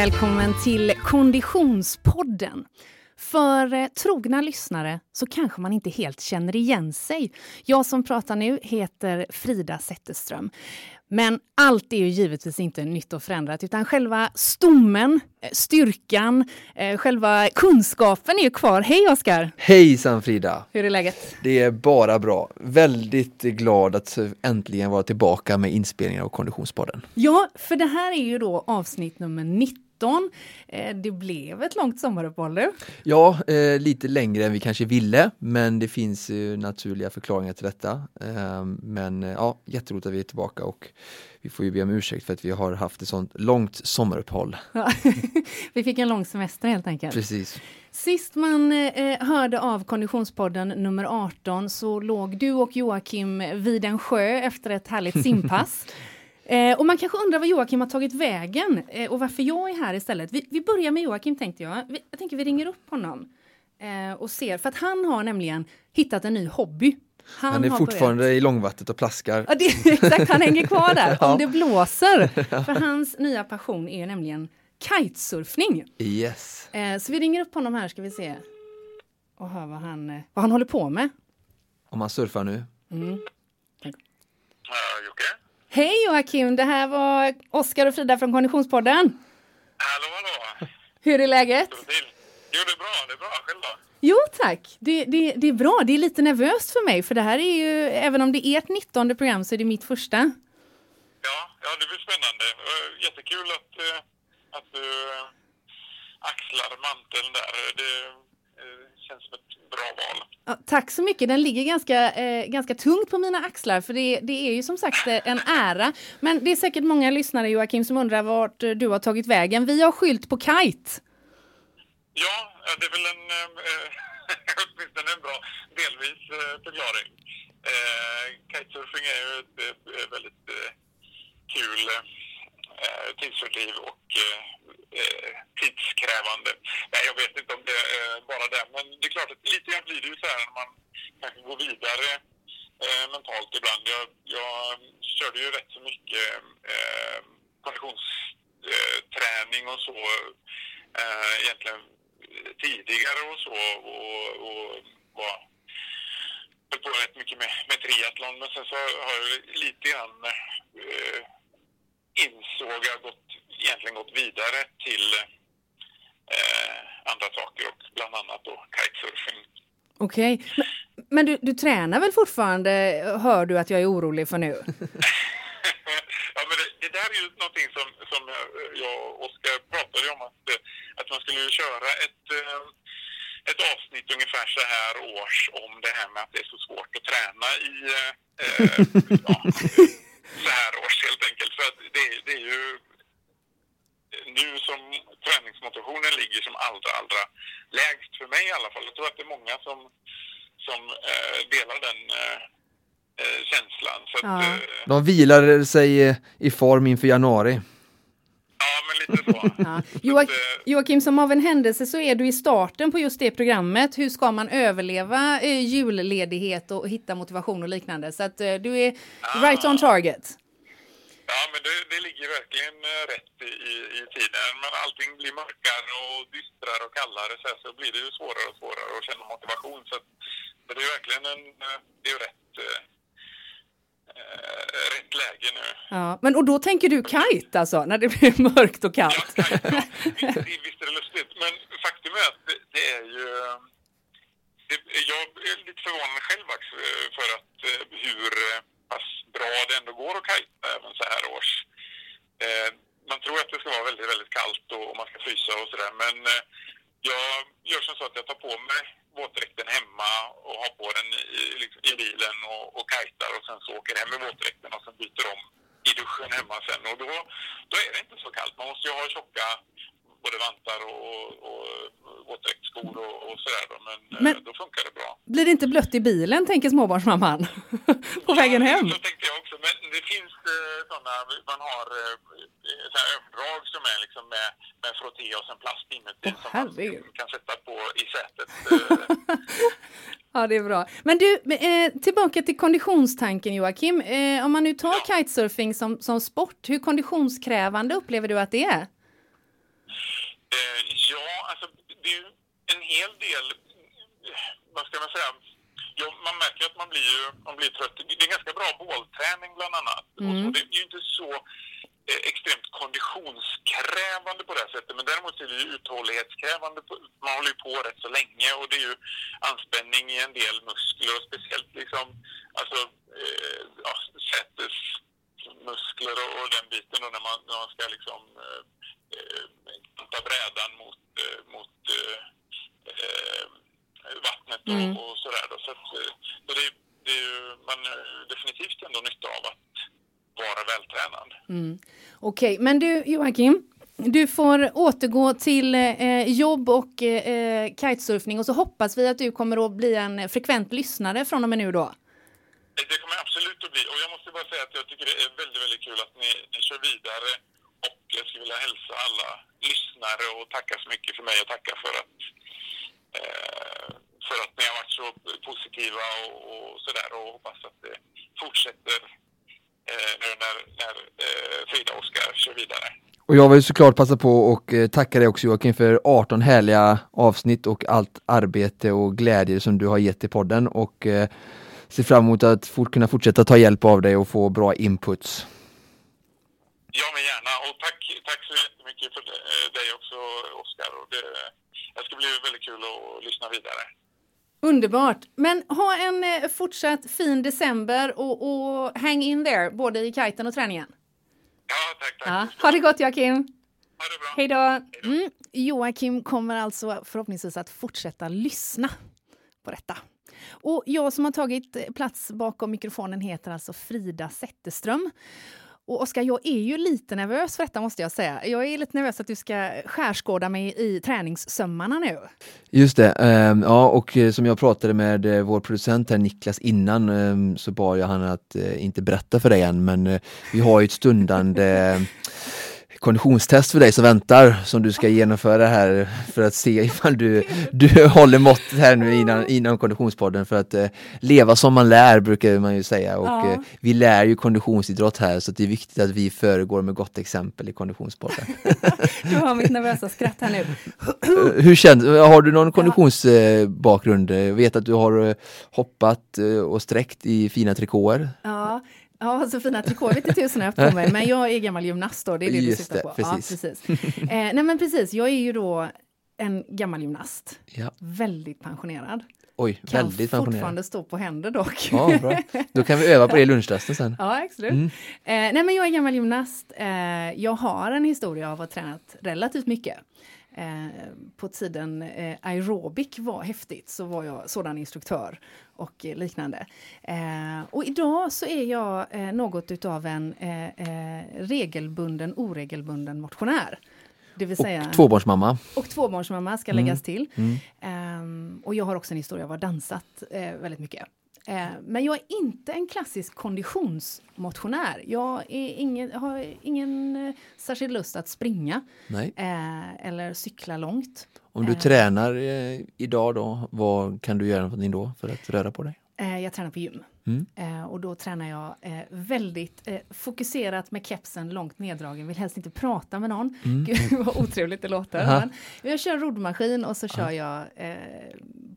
välkommen till Konditionspodden. För eh, trogna lyssnare så kanske man inte helt känner igen sig. Jag som pratar nu heter Frida Zetterström. Men allt är ju givetvis inte nytt och förändrat utan själva stommen, eh, styrkan, eh, själva kunskapen är ju kvar. Hej Oskar! Hejsan Frida! Hur är läget? Det är bara bra. Väldigt glad att äntligen vara tillbaka med inspelningen av Konditionspodden. Ja, för det här är ju då avsnitt nummer 19 Eh, det blev ett långt sommaruppehåll nu. Ja, eh, lite längre än vi kanske ville, men det finns naturliga förklaringar till detta. Eh, men ja, jätteroligt att vi är tillbaka och vi får ju be om ursäkt för att vi har haft ett sånt långt sommaruppehåll. Ja, vi fick en lång semester helt enkelt. Precis. Sist man hörde av Konditionspodden nummer 18 så låg du och Joakim vid en sjö efter ett härligt simpass. Eh, och man kanske undrar var Joakim har tagit vägen eh, och varför jag är här istället. Vi, vi börjar med Joakim tänkte jag. Vi, jag tänker vi ringer upp honom eh, och ser, för att han har nämligen hittat en ny hobby. Han, han är fortfarande börjat... i långvattnet och plaskar. Ja, det, exakt, han hänger kvar där ja. om det blåser. För hans nya passion är nämligen kitesurfning. Yes. Eh, så vi ringer upp honom här ska vi se. Och hör vad han, eh, vad han håller på med. Om han surfar nu. Mm. Ja, Jocke? Hej Joakim, det här var Oskar och Frida från Konditionspodden. Hallå, hallå. Hur är läget? Jo, det är bra. Det är bra. Själv då? Jo tack, det, det, det är bra. Det är lite nervöst för mig för det här är ju, även om det är ett 19 program så är det mitt första. Ja, ja det blir spännande. Jättekul att, eh, att du eh, axlar manteln där. Det eh, känns som ett bra val. Ja, tack så mycket. Den ligger ganska, eh, ganska tungt på mina axlar för det, det är ju som sagt eh, en ära. Men det är säkert många lyssnare Joakim som undrar vart eh, du har tagit vägen. Vi har skylt på kite. Ja, det är väl en, eh, åtminstone en bra delvis eh, förklaring. Eh, kitesurfing är ju ett, väldigt eh, kul eh, Eh, tidsfördriv och eh, eh, tidskrävande. Nej, jag vet inte om det är bara det, men det är klart att lite grann blir det ju så här när man kanske går vidare eh, mentalt ibland. Jag, jag körde ju rätt så mycket eh, konditionsträning och så eh, egentligen tidigare och så och, och var höll på rätt mycket med, med triathlon men sen så har jag lite grann eh, insåg jag gått, egentligen gått vidare till eh, andra saker och bland annat då kitesurfing. Okej, okay. men, men du, du tränar väl fortfarande, hör du att jag är orolig för nu? ja, men det, det, där är ju någonting som, som jag och Oskar pratade om att, att man skulle köra ett, eh, ett avsnitt ungefär så här års om det här med att det är så svårt att träna i eh, ja, så här års helt enkelt. För att det, det är ju nu som träningsmotivationen ligger som allra, allra lägst för mig i alla fall. Jag tror att det är många som, som eh, delar den eh, eh känslan. Så ja. att, eh, De vilar sig i form inför januari. Ja, men lite så. ja. Joak Joakim, som av en händelse så är du i starten på just det programmet. Hur ska man överleva eh, julledighet och hitta motivation och liknande? Så att eh, du är ah. right on target. Ja, men det, det ligger verkligen eh, rätt i, i, i, tiden. Men allting blir mörkare och dystrare och kallare så, här, så blir det ju svårare och svårare att känna motivation. Så, så det är verkligen en, eh, det är rätt eh, eh, rätt läge nu. Ja, men och då tänker du kite alltså, när det blir mörkt och kallt? Ja, kite, ja. Visst, visst är det lustigt, men faktum är att det, det är ju... Det, jag är lite förvånad själv för att hur pass bra det ändå går att kajta även så här års. Eh, man tror att det ska vara väldigt, väldigt kallt och, man ska frysa och sådär, men eh, jag gör som så att jag tar på mig våtdräkten hemma och har på den i, liksom, i bilen och, och kajtar och sen så åker hem med våtdräkten och sen byter om i duschen hemma sen och då, då är det inte så kallt. Man måste ju ha tjocka både vantar och, och våtdräktsskor och, och sådär men, eh, men, då funkar det bra. Blir det inte blött i bilen, tänker småbarnsmamman, på ja, vägen hem? Så tänkte jag också, men det finns eh, sådana, man har eh, sådana överdrag som är liksom med, med frotté och sen plast inuti oh, som herregud. man kan sätta på i sätet. Ja, det är bra. Men du, tillbaka till konditionstanken Joakim. Om man nu tar ja. kitesurfing som, som sport, hur konditionskrävande upplever du att det är? Eh, ja, alltså det är en hel del, vad ska man säga, ja, man märker att man blir, ju, man blir trött. Det är ganska bra bålträning bland annat. Mm. Och det är ju inte så eh, extremt konditionskrävande på det här sättet, men däremot är det ju uthållighetskrävande. Man håller ju på rätt så länge och det är ju anspänning i en del muskler och speciellt liksom, alltså, eh, ja, sätes muskler och, och den biten då när man, när man ska liksom eh, eh, kanta brädan mot, eh, mot eh, eh, vattnet och, Mm. och sådär. Då. Så, att, eh, så det, det är ju, man har definitivt ändå nytta av att vara vältränad. Mm. Okej, men du Joakim, du får återgå till eh, jobb och eh, kitesurfning och så hoppas vi att du kommer att bli en frekvent lyssnare från och med nu då. Det kommer absolut att bli. Och jag måste bara säga att jag tycker det är väldigt, väldigt kul att ni, ni kör vidare. Och jag skulle vilja hälsa alla lyssnare och tacka så mycket för mig och tacka för att, eh, för att ni har varit så positiva och, och sådär och hoppas att det fortsätter eh, nu när, när eh, Frida och Oskar kör vidare. Och jag vill såklart passa på och eh, tacka dig också Joakim för 18 härliga avsnitt och allt arbete och glädje som du har gett i podden och eh, ser fram emot att fort, kunna fortsätta ta hjälp av dig och få bra inputs. Ja, men gärna. Och tack, tack så jättemycket för eh, dig också, Oskar. Och det, det ska bli väldigt kul att lyssna vidare. Underbart! Men ha en eh, fortsatt fin december och, och hang in there, både i kiten och träningen. Ja, tack, tack. Ja, ha det gott Joakim! Hej då! Mm. Joakim kommer alltså förhoppningsvis att fortsätta lyssna på detta. Och jag som har tagit plats bakom mikrofonen heter alltså Frida Zetterström. Och Oskar, jag är ju lite nervös för detta måste jag säga. Jag är lite nervös att du ska skärskåda mig i träningssömmarna nu. Just det, ehm, ja och eh, som jag pratade med eh, vår producent här Niklas innan ehm, så bad jag han att eh, inte berätta för dig än men vi har ju ett stundande ehm, konditionstest för dig som väntar som du ska genomföra här för att se ifall du, du håller måttet här nu innan, innan konditionspodden för att eh, leva som man lär brukar man ju säga och Ja. eh, vi lär ju konditionsidrott här så det är viktigt att vi föregår med gott exempel i konditionspodden. Du har mitt nervösa skratt här nu. Eh, Hur känns Har du någon konditionsbakgrund? Jag vet att du har eh, hoppat eh, och sträckt i fina trikåer. Ja, ja så fina inte tusen jag har på mig, men jag är gammal gymnast då, det är det du Just syftar det, på. precis. Ja, precis. Eh, nej men precis, jag är ju då en gammal gymnast, Ja. väldigt pensionerad. Oj, Kan väldigt pensionerad. fortfarande stå på händer dock. Ja, bra. Då kan vi öva på det i lunchrasten sen. Ja, absolut. Mm. Eh, nej, men jag är gammal gymnast. Eh, jag har en historia av att ha tränat relativt mycket. Eh, på tiden eh, aerobic var häftigt så var jag sådan instruktör och eh, liknande. Och idag så är jag eh, något utav en eh, regelbunden, oregelbunden motionär. Det vill säga, Och tvåbarnsmamma. och tvåbarnsmamma ska Mm. läggas till. Mm. Ehm, och jag har också en historia av att ha dansat väldigt mycket. Eh, men jag är inte en klassisk konditionsmotionär. Jag är ingen, har ingen eh, särskild lust att springa Nej. eh, eller cykla långt. Om du tränar idag då, vad kan du göra någonting då för att röra på dig? Jag tränar på gym. Mm. Och då tränar jag väldigt fokuserat med kepsen långt neddragen. Vill helst inte prata med någon. Mm. Gud vad otrevligt det låter. Men jag kör roddmaskin och så kör jag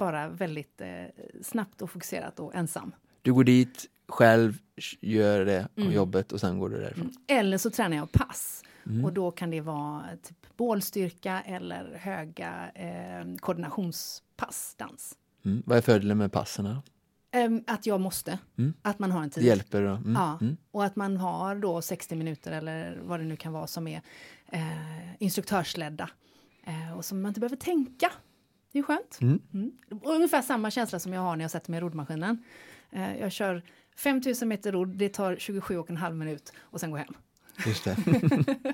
bara väldigt eh, snabbt och fokuserat och ensam. Du går dit själv, gör det Mm. jobbet och sen går du därifrån. Eller så tränar jag pass. Mm. Och då kan det vara typ bålstyrka eller höga eh, koordinationspass, dans. Mm. Vad är fördelen med passen? Ehm, att jag måste. Mm. Att man har en Det tid. hjälper? Då. Mm. Ja, Mm. och att man har då 60 minuter eller vad det nu kan vara som är eh, instruktörsledda. Eh, och som man inte behöver tänka. Det är skönt. Mm. Mm. Ungefär samma känsla som jag har när jag sätter mig i roddmaskinen. Eh, jag kör 5000 meter rodd, det tar 27,5 minut och sen går jag hem. Just det.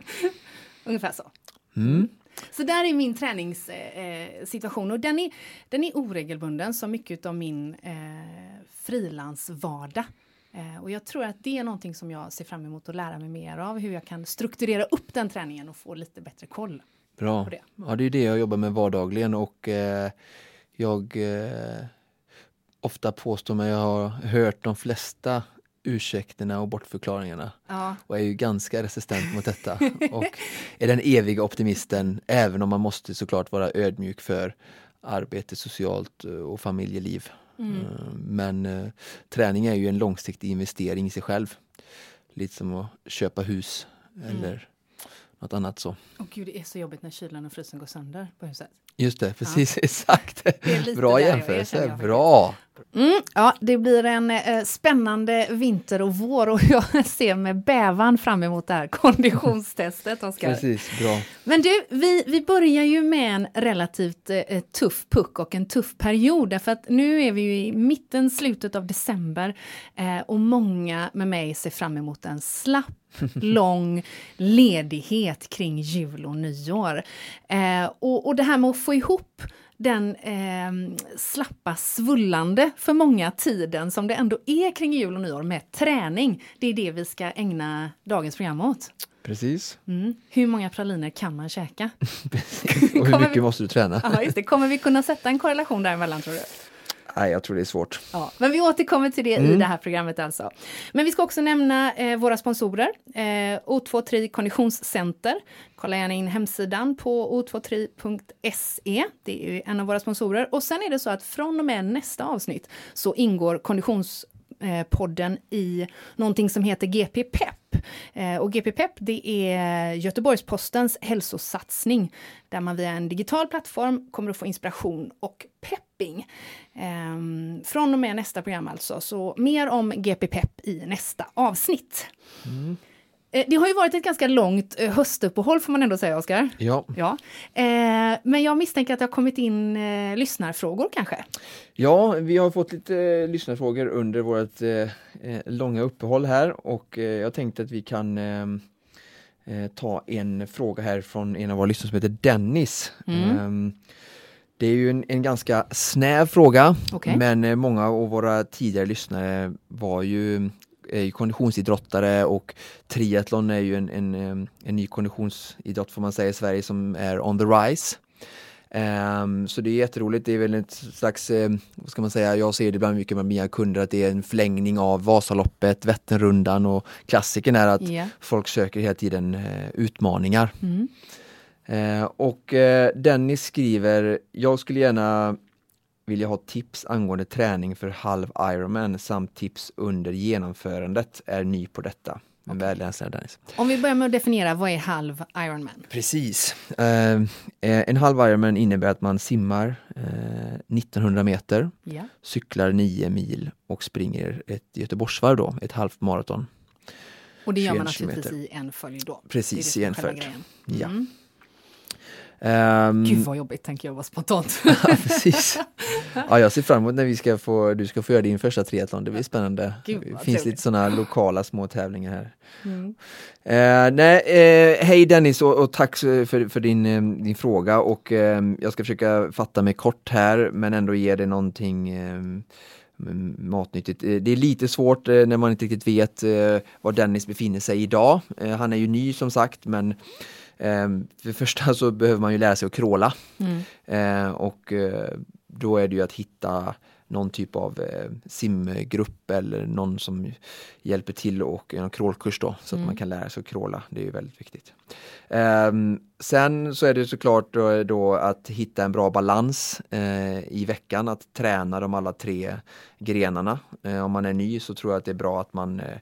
Ungefär så. Mm. Så där är min träningssituation eh, och den är, den är oregelbunden som mycket av min eh, frilansvardag. Eh, och jag tror att det är någonting som jag ser fram emot att lära mig mer av, hur jag kan strukturera upp den träningen och få lite bättre koll. Bra. på det. Ja, det är det jag jobbar med vardagligen och eh, jag eh, ofta påstår mig jag har hört de flesta ursäkterna och bortförklaringarna Ja. och är ju ganska resistent mot detta. och är den eviga optimisten, även om man måste såklart vara ödmjuk för arbete, socialt eh, och familjeliv. Mm. Eh, Men eh, träning är ju en långsiktig investering i sig själv. Lite som att köpa hus Mm. eller något annat så. Och gud, det är så jobbigt när kylan och frysen går sönder på huset. Just det, precis exakt. är lite Bra jämförelse, bra! Mm, ja, det blir en eh, spännande vinter och vår och jag ser med bävan fram emot det här konditionstestet, Oskar. Precis, bra. Men du, vi, vi börjar ju med en relativt eh, tuff puck och en tuff period, därför att nu är vi ju i mitten, slutet av december eh, och många med mig ser fram emot en slapp lång ledighet kring jul och nyår. Eh, och, och det här med att få ihop den eh, slappa, svullande för många tiden som det ändå är kring jul och nyår med träning. Det är det vi ska ägna dagens program åt. Precis. Mm. Hur många praliner kan man käka? Och hur mycket vi- måste du träna? Ja, just det. Kommer vi kunna sätta en korrelation däremellan tror du? Nej, jag tror det är svårt. Ja, men vi återkommer till det i det här programmet alltså. Men vi ska också nämna eh, våra sponsorer. Eh, O23 Konditionscenter. Kolla gärna in hemsidan på o23.se. Det är en av våra sponsorer. Och sen är det så att från och med nästa avsnitt så ingår konditions Eh, podden i någonting som heter GP Pep. Eh, och GP Pep det är Göteborgs-Postens hälsosatsning där man via en digital plattform kommer att få inspiration och pepping. Ehm, från och med nästa program alltså, så mer om GP Pep i nästa avsnitt. Mm. Det har ju varit ett ganska långt eh, höstuppehåll får man ändå säga, Oskar. Ja. Ja. Eh, men jag misstänker att det har kommit in eh, lyssnarfrågor kanske. ja, vi har fått lite eh, lyssnarfrågor under vårt eh, eh, långa uppehåll här och eh, jag tänkte att vi kan eh, eh, ta en fråga här från en av våra lyssnare som heter Dennis. Mm. Eh, det är ju en, en ganska snäv fråga, Okej. men eh, många av våra tidigare lyssnare var ju är ju konditionsidrottare och triathlon är ju en, en, en ny konditionsidrott får man säga i Sverige som är on the rise. Ehm, så det är jätteroligt, det är väl ett slags, eh, vad ska man säga, jag ser det ibland mycket med mina kunder att det är en förlängning av Vasaloppet, Vätternrundan och klassikern är att Ja. folk söker hela tiden eh, utmaningar. Mm. Eh, och eh, Dennis skriver, jag skulle gärna vilja ha tips angående träning för halv Ironman samt tips under genomförandet. Är ny på detta. Men Dennis. Om vi börjar med att definiera vad är halv Ironman? Precis. Eh, eh, en halv Ironman innebär att man simmar eh, 1900 meter, Ja. cyklar 9 mil och springer ett Göteborgsvarv då, ett halvt maraton. Och det gör man 21 naturligtvis i en följd då. Precis, i en följd. Ja. Ehm, Gud vad jobbigt tänker jag bara spontant. Ja, precis. Ja, jag ser fram emot när vi ska få, du ska få göra din första triathlon. Det blir spännande. Gud, det finns lite sådana lokala små tävlingar här. Mm. Eh, nej, eh, hej Dennis och, och tack för, för din, eh, din fråga och eh, jag ska försöka fatta mig kort här men ändå ge dig någonting eh, m- matnyttigt. Det är lite svårt när man inte riktigt vet var Dennis befinner sig idag. Han är ju ny som sagt men för det första så behöver man ju lära sig att kråla. Mm. Eh, och eh, då är det ju att hitta någon typ av eh, simgrupp eller någon som hjälper till och en krålkurs då så att man kan lära sig att kråla. Det är ju väldigt viktigt. Ehm, sen så är det såklart då, då att hitta en bra balans eh, i veckan, att träna de alla tre grenarna. Eh, om man är ny så tror jag att det är bra att man eh,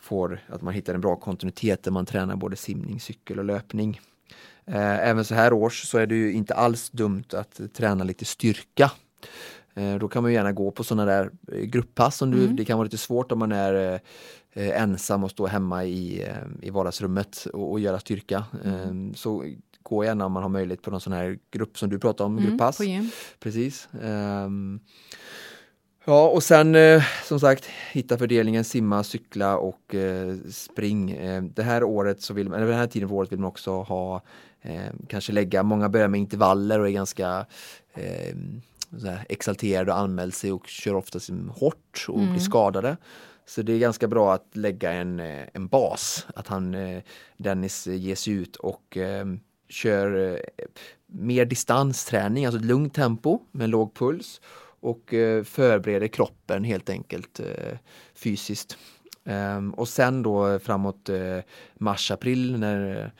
får, att man hittar en bra kontinuitet där man tränar både simning, cykel och löpning. Eh, Även så här års så är det ju inte alls dumt att träna lite styrka. Eh, Då kan man gärna gå på sådana där eh, grupppass. Om du, Det kan vara lite svårt om man är ensam och står hemma i, i vardagsrummet och, och göra styrka. Eh, Så gå gärna om man har möjlighet på någon sån här grupp som du pratar om, Mm, grupppass. Precis. Ehm, Ja och sen eh, som sagt hitta fördelningen simma, cykla och eh, spring. Eh, det här året så vill eller den här tiden på året vill man också ha eh, kanske lägga, många börjar med intervaller och är ganska eh, exalterade och anmäler sig och kör ofta sin hårt och blir skadade. Så det är ganska bra att lägga en, eh, en bas, att han Dennis ger sig ut och kör mer distansträning, alltså ett lugnt tempo med låg puls och eh, förbereder kroppen helt enkelt eh, fysiskt. Um, och sen då framåt uh, mars-april när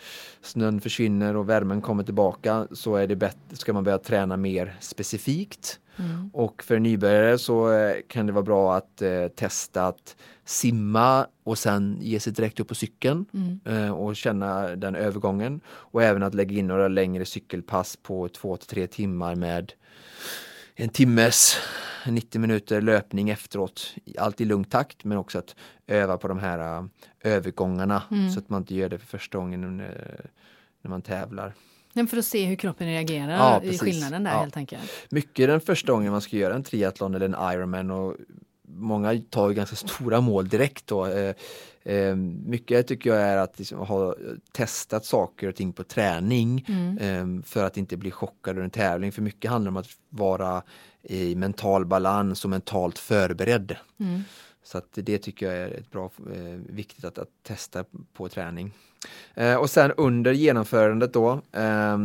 snön försvinner och värmen kommer tillbaka så är det bättre, ska man börja träna mer specifikt. Mm. Och för nybörjare så kan det vara bra att testa att simma och sen ge sig direkt upp på cykeln mm. och känna den övergången. Och även att lägga in några längre cykelpass på två till tre timmar med en timmes 90 minuter löpning efteråt, allt i lugn takt men också att öva på de här uh, övergångarna mm. så att man inte gör det för första gången när, när man tävlar. Men för att se hur kroppen reagerar ja, i skillnaden där ja. helt enkelt. Mycket den första gången man ska göra en triathlon eller en Ironman och många tar ju ganska stora mål direkt då. Eh, eh, mycket tycker jag är att liksom ha testat saker och ting på träning mm. eh, för att inte bli chockad under en tävling. För mycket handlar om att vara i mental balans och mentalt förberedd. Mm. Så att det tycker jag är ett bra, eh, viktigt att, att, testa på träning. Eh, och sen under genomförandet då eh,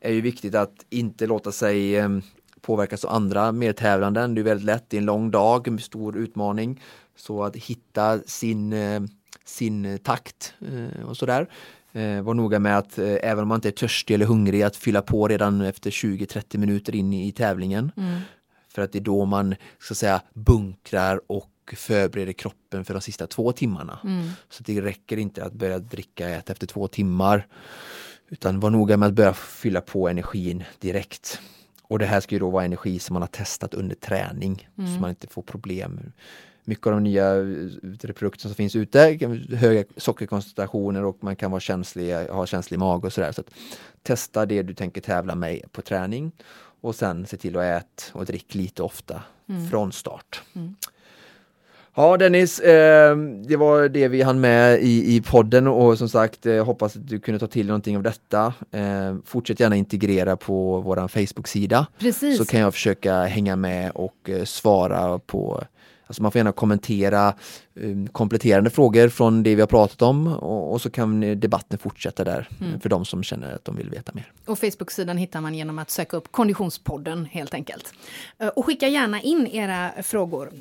är ju viktigt att inte låta sig ehm, påverkas av andra medtävlanden. Det är väldigt lätt, det är en lång dag, en stor utmaning. Så att hitta sin, eh, sin takt eh, och sådär. Eh, var noga med att även om man inte är törstig eller hungrig att fylla på redan efter 20-30 minuter in i tävlingen. Mm. För att det är då man så att säga bunkrar och förbereder kroppen för de sista två timmarna. Mm. Så det räcker inte att börja dricka och äta efter två timmar. Utan var noga med att börja fylla på energin direkt. Och det här ska ju då vara energi som man har testat under träning mm. så man inte får problem. Mycket av de nya eh, produkter som finns ute, höga sockerkoncentrationer och man kan vara känslig, ha känslig mage och sådär. Så testa det du tänker tävla med på träning och sen se till att äta och dricka lite ofta mm. från start. Mm. Ja Dennis, eh, det var det vi hann med i, i podden och som sagt eh, hoppas att du kunde ta till någonting av detta. Eh, fortsätt gärna integrera på våran Facebook-sida. Så kan jag försöka hänga med och eh, svara på Alltså man får gärna kommentera um, kompletterande frågor från det vi har pratat om och, och så kan debatten fortsätta där mm. för de som känner att de vill veta mer. Och Facebook-sidan hittar man genom att söka upp Konditionspodden helt enkelt. Uh, och skicka gärna in era frågor.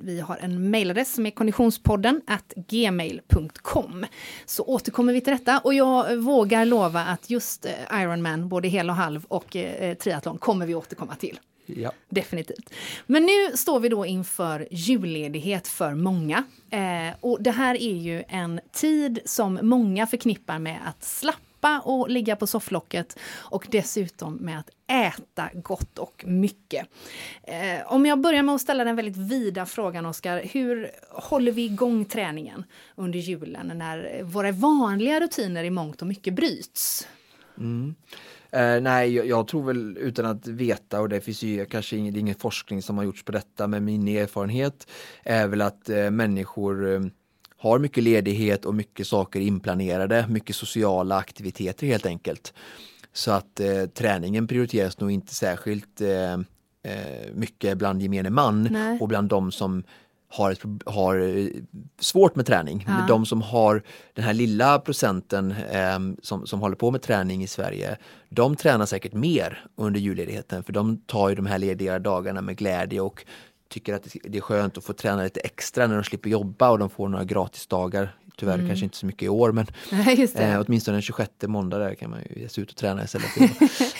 Vi har en mejladress som är konditionspodden at gmail.com. Så återkommer vi till detta och jag vågar lova att just Ironman, både hel och halv och triathlon kommer vi återkomma till. Ja. Definitivt. Men nu står vi då inför julledighet för många. Eh, och det här är ju en tid som många förknippar med att slappa och ligga på sofflocket och dessutom med att äta gott och mycket. Eh, om jag börjar med att ställa den väldigt vida frågan, Oskar. Hur håller vi igång träningen under julen när våra vanliga rutiner i mångt och mycket bryts? Mm. Eh, nej, jag, jag, tror väl utan att veta och det finns ju kanske ingen, ingen forskning som har gjorts på detta men min erfarenhet är väl att eh, människor eh, har mycket ledighet och mycket saker inplanerade, mycket sociala aktiviteter helt enkelt. Så att eh, träningen prioriteras nog inte särskilt eh, eh, mycket bland gemene man Nej. och bland de som har, ett, har eh, svårt med träning. Ja. De som har den här lilla procenten eh, som, som håller på med träning i Sverige, de tränar säkert mer under julledigheten för de tar ju de här lediga dagarna med glädje och tycker att det är skönt att få träna lite extra när de slipper jobba och de får några gratisdagar. Tyvärr mm. kanske inte så mycket i år men eh, åtminstone den 26 måndag där kan man ju ge sig ut och träna istället.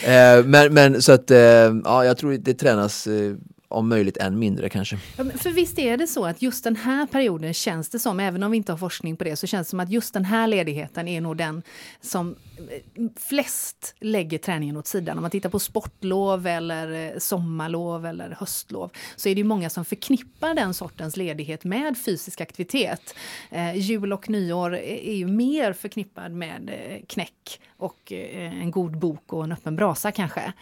eh, men, men så att eh, ja, jag tror det tränas eh, om möjligt än mindre kanske. Ja, för visst är det så att just den här perioden känns det som, även om vi inte har forskning på det, så känns det som att just den här ledigheten är nog den som eh, flest lägger träningen åt sidan. Om man tittar på sportlov eller eh, sommarlov eller höstlov så är det många som förknippar den sortens ledighet med fysisk aktivitet. Eh, jul och nyår är ju mer förknippad med eh, knäck och en god bok och en öppen brasa kanske.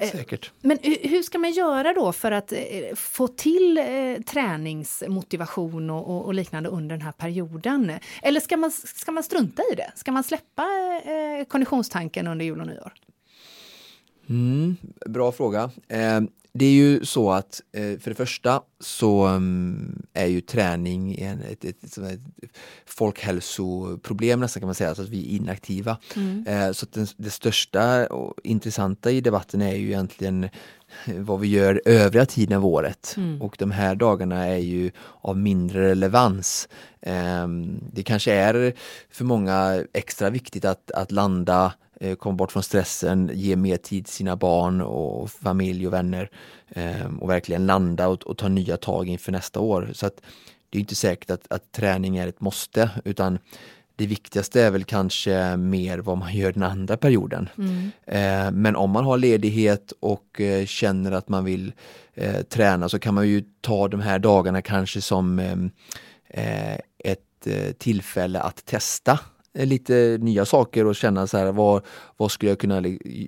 Eh, Säkert. Men hur ska man göra då för att eh, få till eh, träningsmotivation och, och, liknande under den här perioden? Eller ska man, ska man strunta i det? Ska man släppa konditionstanken under jul och nyår? Mm, bra fråga. Eh, det är ju så att eh, för det första så um, är ju träning ett, ett, ett, ett, folkhälsoproblem nästan kan man säga, så att vi är inaktiva. Mm. Eh, så den, det största och intressanta i debatten är ju egentligen vad vi gör övriga tiden av året mm. och de här dagarna är ju av mindre relevans. Eh, det kanske är för många extra viktigt att, att landa Eh, komma bort från stressen, ge mer tid till sina barn och familj och vänner ehm, och verkligen landa och, och, ta nya tag inför nästa år. Så att det är inte säkert att, att träning är ett måste utan det viktigaste är väl kanske mer vad man gör den andra perioden. Mm. Eh, men om man har ledighet och eh, känner att man vill träna så kan man ju ta de här dagarna kanske som ehm, ett tillfälle att testa lite nya saker och känna så här, vad, vad skulle jag kunna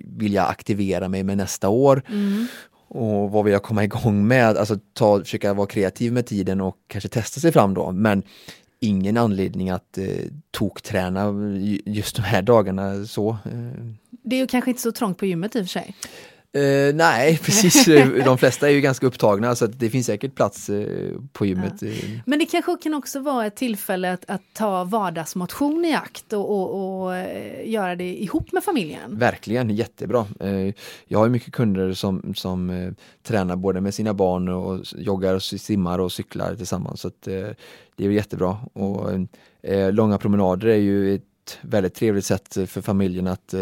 vilja aktivera mig med nästa år? Mm. Och vad vill jag komma igång med? Alltså ta, försöka vara kreativ med tiden och kanske testa sig fram då. Men ingen anledning att eh, tokträna just de här dagarna så. Eh. Det är ju kanske inte så trångt på gymmet i och för sig. Uh, nej, precis. De flesta är ju ganska upptagna så det finns säkert plats uh, på gymmet. Ja. Men det kanske kan också vara ett tillfälle att, att ta vardagsmotion i akt och, och, och uh, göra det ihop med familjen. Verkligen, jättebra. Jag har mycket kunder som, som tränar både med sina barn och joggar, och simmar och cyklar tillsammans. Så det är jättebra. Och, långa promenader är ju ett väldigt trevligt sätt för familjen att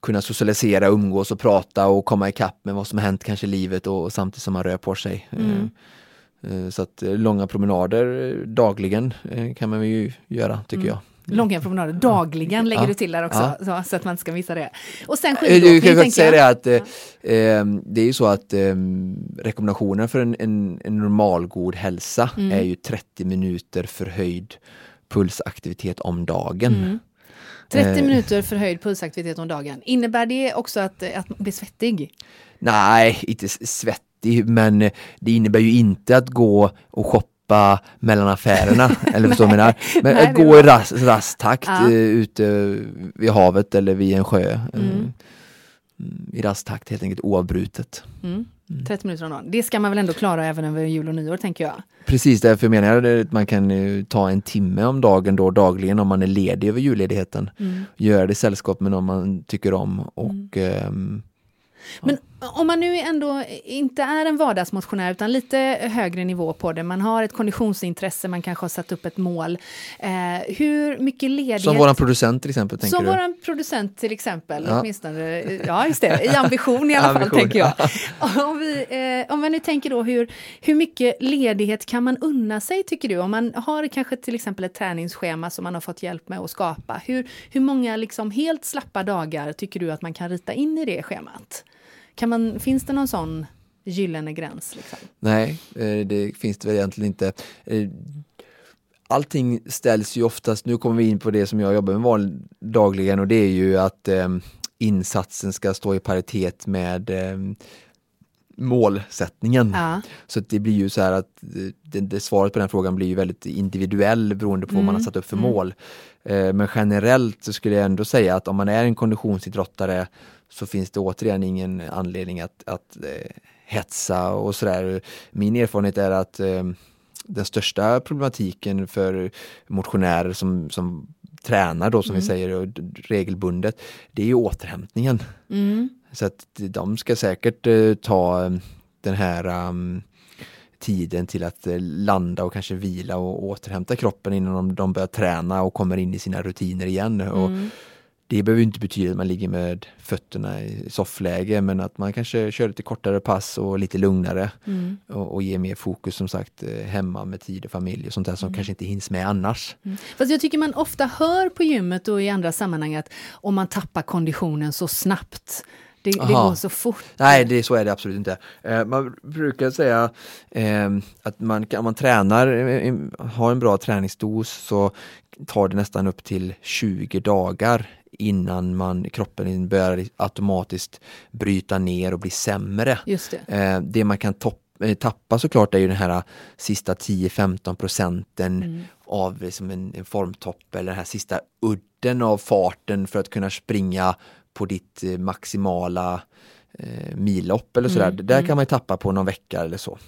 kunna socialisera, umgås och prata och komma ikapp med vad som har hänt kanske i livet och, och samtidigt som man rör på sig. Mm. Uh, så att uh, långa promenader dagligen kan man ju göra tycker mm. jag. Långa promenader dagligen lägger ja. du till där också, ja. så, att man inte ska missa det. Och sen skidåkning, Du kan säga det att eh, det är ju så att eh, rekommendationen för en, en, en normal god hälsa mm. är ju 30 minuter förhöjd pulsaktivitet om dagen. Mm. 30 eh. minuter förhöjd pulsaktivitet om dagen. Innebär det också att, att bli svettig? Nej, inte svettig, men det innebär ju inte att gå och shoppa mellan affärerna, eller förstår du Men Nej, att gå i rast, rast takt ja. Eh, ute vid havet eller vid en sjö. Mm. mm I rast takt helt enkelt oavbrutet. Mm. 30 mm. minuter om dagen. Det ska man väl ändå klara även över jul och nyår tänker jag. Precis, därför menar jag att man kan ta en timme om dagen då dagligen om man är ledig över julledigheten. Mm. Göra det i sällskap med någon man tycker om och mm. um, men om man nu ändå inte är en vardagsmotionär utan lite högre nivå på det, man har ett konditionsintresse, man kanske har satt upp ett mål. Eh, hur mycket ledighet... Som våran producent till exempel? Som du? våran producent till exempel, ja. åtminstone. Ja, just det, i ambition i alla fall tänker jag. Om vi, eh, om man nu tänker då hur, hur mycket ledighet kan man unna sig tycker du? Om man har kanske till exempel ett träningsschema som man har fått hjälp med att skapa. Hur, hur många liksom helt slappa dagar tycker du att man kan rita in i det schemat? Kan man, finns det någon sån gyllene gräns? Liksom? Nej, eh, det finns det väl egentligen inte. Eh, allting ställs ju oftast, nu kommer vi in på det som jag jobbar med dagligen och det är ju att eh, insatsen ska stå i paritet med eh, målsättningen. Ja. Så det blir ju så här att det, det, svaret på den frågan blir ju väldigt individuell beroende på mm. vad man har mm, satt upp för mm. mål. Eh, men generellt så skulle jag ändå säga att om man är en konditionsidrottare så finns det återigen ingen anledning att, att eh, hetsa och sådär. Min erfarenhet är att eh, den största problematiken för motionärer som, som tränar då som mm. vi säger regelbundet, det är ju återhämtningen. Mm. Så att de ska säkert eh, ta eh, den här um, tiden till att eh, landa och kanske vila och återhämta kroppen innan de, de börjar träna och kommer in i sina rutiner igen. Mm. Och det behöver inte betyda att man ligger med fötterna i soffläge men att man kanske kör lite kortare pass och lite lugnare mm. och, och ger mer fokus som sagt eh, hemma med tid och familj och sånt där som mm. kanske inte hinns med annars. Mm. Fast jag tycker man ofta hör på gymmet och i andra sammanhang att om man tappar konditionen så snabbt det, det går så fort. Nej, det, så är det absolut inte. Eh, man brukar säga eh, att man, om man tränar, eh, har en bra träningsdos så tar det nästan upp till 20 dagar innan man, kroppen börjar automatiskt bryta ner och bli sämre. Just det. Eh, det man kan topp, eh, tappa såklart är ju den här eh, sista 10-15 procenten mm. av liksom en, en formtopp eller den här sista udden av farten för att kunna springa på ditt maximala eh, millopp eller sådär. Mm, Där mm. kan man ju tappa på någon vecka eller så.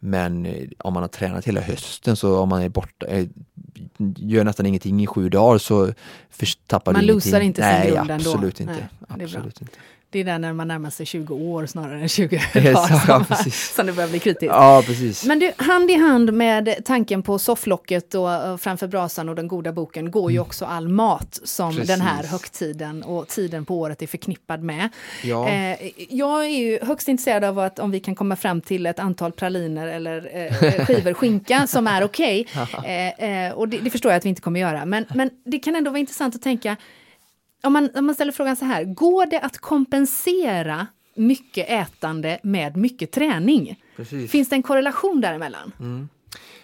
Men eh, om man har tränat hela hösten så om man är borta, eh, gör nästan ingenting i sju dagar så tappar Man du ingenting. losar inte sin Nej, grund ändå. absolut inte. Nej, absolut inte. Det är där när man närmar sig 20 år snarare än 20 Ja, dagar som, precis. som det börjar bli kritiskt. Ja, precis. Men du, hand i hand med tanken på sofflocket och eh, framför brasan och den goda boken går ju också all mat som Mm. Precis. den här högtiden och tiden på året är förknippad med. Ja. Eh, jag är ju högst intresserad av att om vi kan komma fram till ett antal praliner eller eh, skivor skinka som är okej. Eh, eh, och det, det förstår jag att vi inte kommer göra. Men, men det kan ändå vara intressant att tänka, om man, om man ställer frågan så här, går det att kompensera mycket ätande med mycket träning? Precis. Finns det en korrelation däremellan?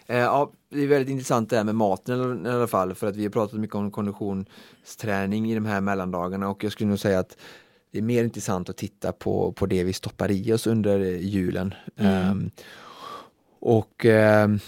Eh, ja, det är väldigt intressant det här med maten i alla fall för att vi har pratat mycket om konditionsträning i de här mellandagarna och jag skulle nog säga att det är mer intressant att titta på, på det vi stoppar i oss under julen. Ehm, och ehm,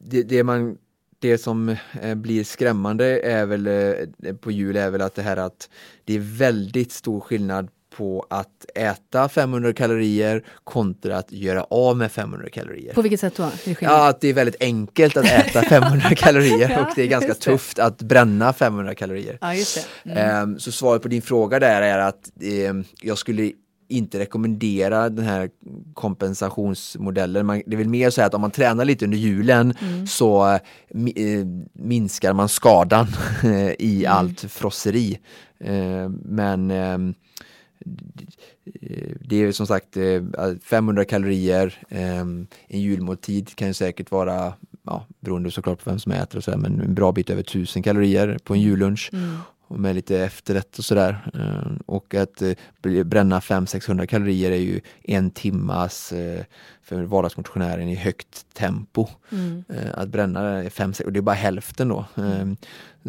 det, det, man, det som eh, blir skrämmande är väl eh, på jul är väl att det här att det är väldigt stor skillnad på att äta 500 kalorier kontra att göra av med 500 kalorier. På vilket sätt då? Ja, att det är väldigt enkelt att äta 500 kalorier Ja, och det är ganska det. tufft att bränna 500 kalorier. Ja, just det. Mm. Ehm, Så svaret på din fråga där är att ehm, jag skulle inte rekommendera den här kompensationsmodellen. Man, det är väl mer så här att om man tränar lite under julen Mm. så eh, mi- eh, minskar man skadan eh, i Mm. allt frosseri. Ehm, Men ehm, Eh, det är som sagt eh, 500 kalorier, eh, en julmåltid kan ju säkert vara, ja, beroende såklart på vem som äter och sådär, men en bra bit över 1000 kalorier på en jullunch Mm. Och med lite efterrätt och sådär. Eh, Och att eh, bränna 500-600 kalorier är ju en timmas eh, för vardagsmotionären i högt tempo. Mm. Eh, Att bränna 5 och det är bara hälften då. Eh,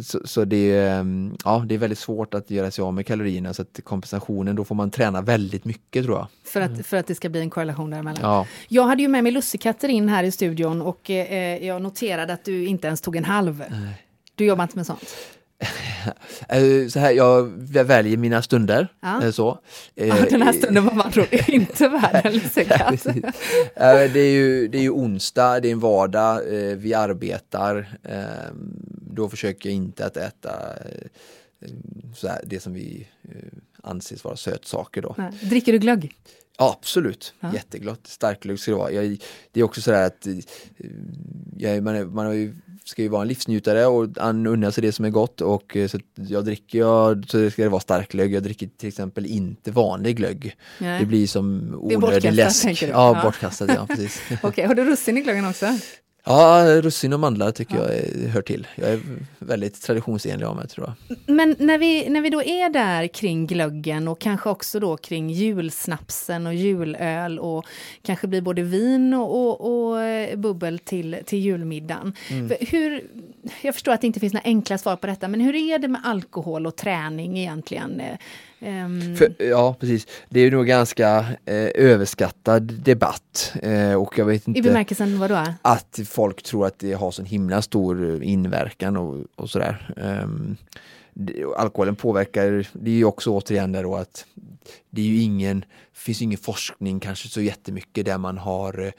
Så, så det, är, eh, ja, det är väldigt svårt att göra sig av med kalorierna så att kompensationen, då får man träna väldigt mycket tror jag. För, att, för att det ska bli en korrelation däremellan. Ja, Jag hade ju med mig lussekatter in här i studion och eh, jag noterade att du inte ens tog en halv. Du jobbar inte med sånt? Eh, så här, jag väljer mina stunder. Ja. eh, Så. Eh, Ja, den här stunden var man tror inte värd. Eh, Det är, ju, det är ju onsdag, det är en vardag, eh, vi arbetar. eh, Då försöker jag inte att äta eh, så här, det som vi eh, anses vara sötsaker då. Dricker du glögg? Ja, absolut, Ja. jättegott. Starklugg ska det vara. Jag, det är också så där att eh, jag, man, man har ju, ska ju vara en livsnjutare och unna sig det som är gott och eh, så jag dricker jag, så ska det vara starklögg. Jag dricker till exempel inte vanlig glögg. Nej. Det blir som Det är onödig bortkastat, läsk. tänker? Ja, Ja. bortkastat, ja precis. Okej, har du russin i glöggen också? Ja, russin och mandlar tycker jag är, hör till. Jag är väldigt traditionsenlig av mig tror jag. Men när vi, när vi då är där kring glöggen och kanske också då kring julsnapsen och julöl och kanske blir både vin och, och, och eh, bubbel till, till julmiddagen. Mm. För Hur, jag förstår att det inte finns några enkla svar på detta, men hur är det med alkohol och träning egentligen? Ehm, För, ja, precis. Det är ju nog ganska eh, överskattad debatt eh, och jag vet I inte bemärkelsen vadå? att folk tror att det har så himla stor eh, inverkan och, och sådär. Det, och alkoholen påverkar, det är ju också återigen där då att det är ju ingen, finns ingen forskning kanske så jättemycket där man har eh,